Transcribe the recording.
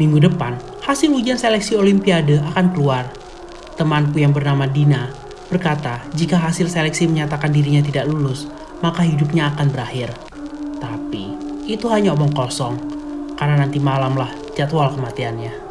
Minggu depan, hasil ujian seleksi Olimpiade akan keluar. Temanku yang bernama Dina berkata jika hasil seleksi menyatakan dirinya tidak lulus, maka hidupnya akan berakhir. Tapi, itu hanya omong kosong, karena nanti malamlah jadwal kematiannya.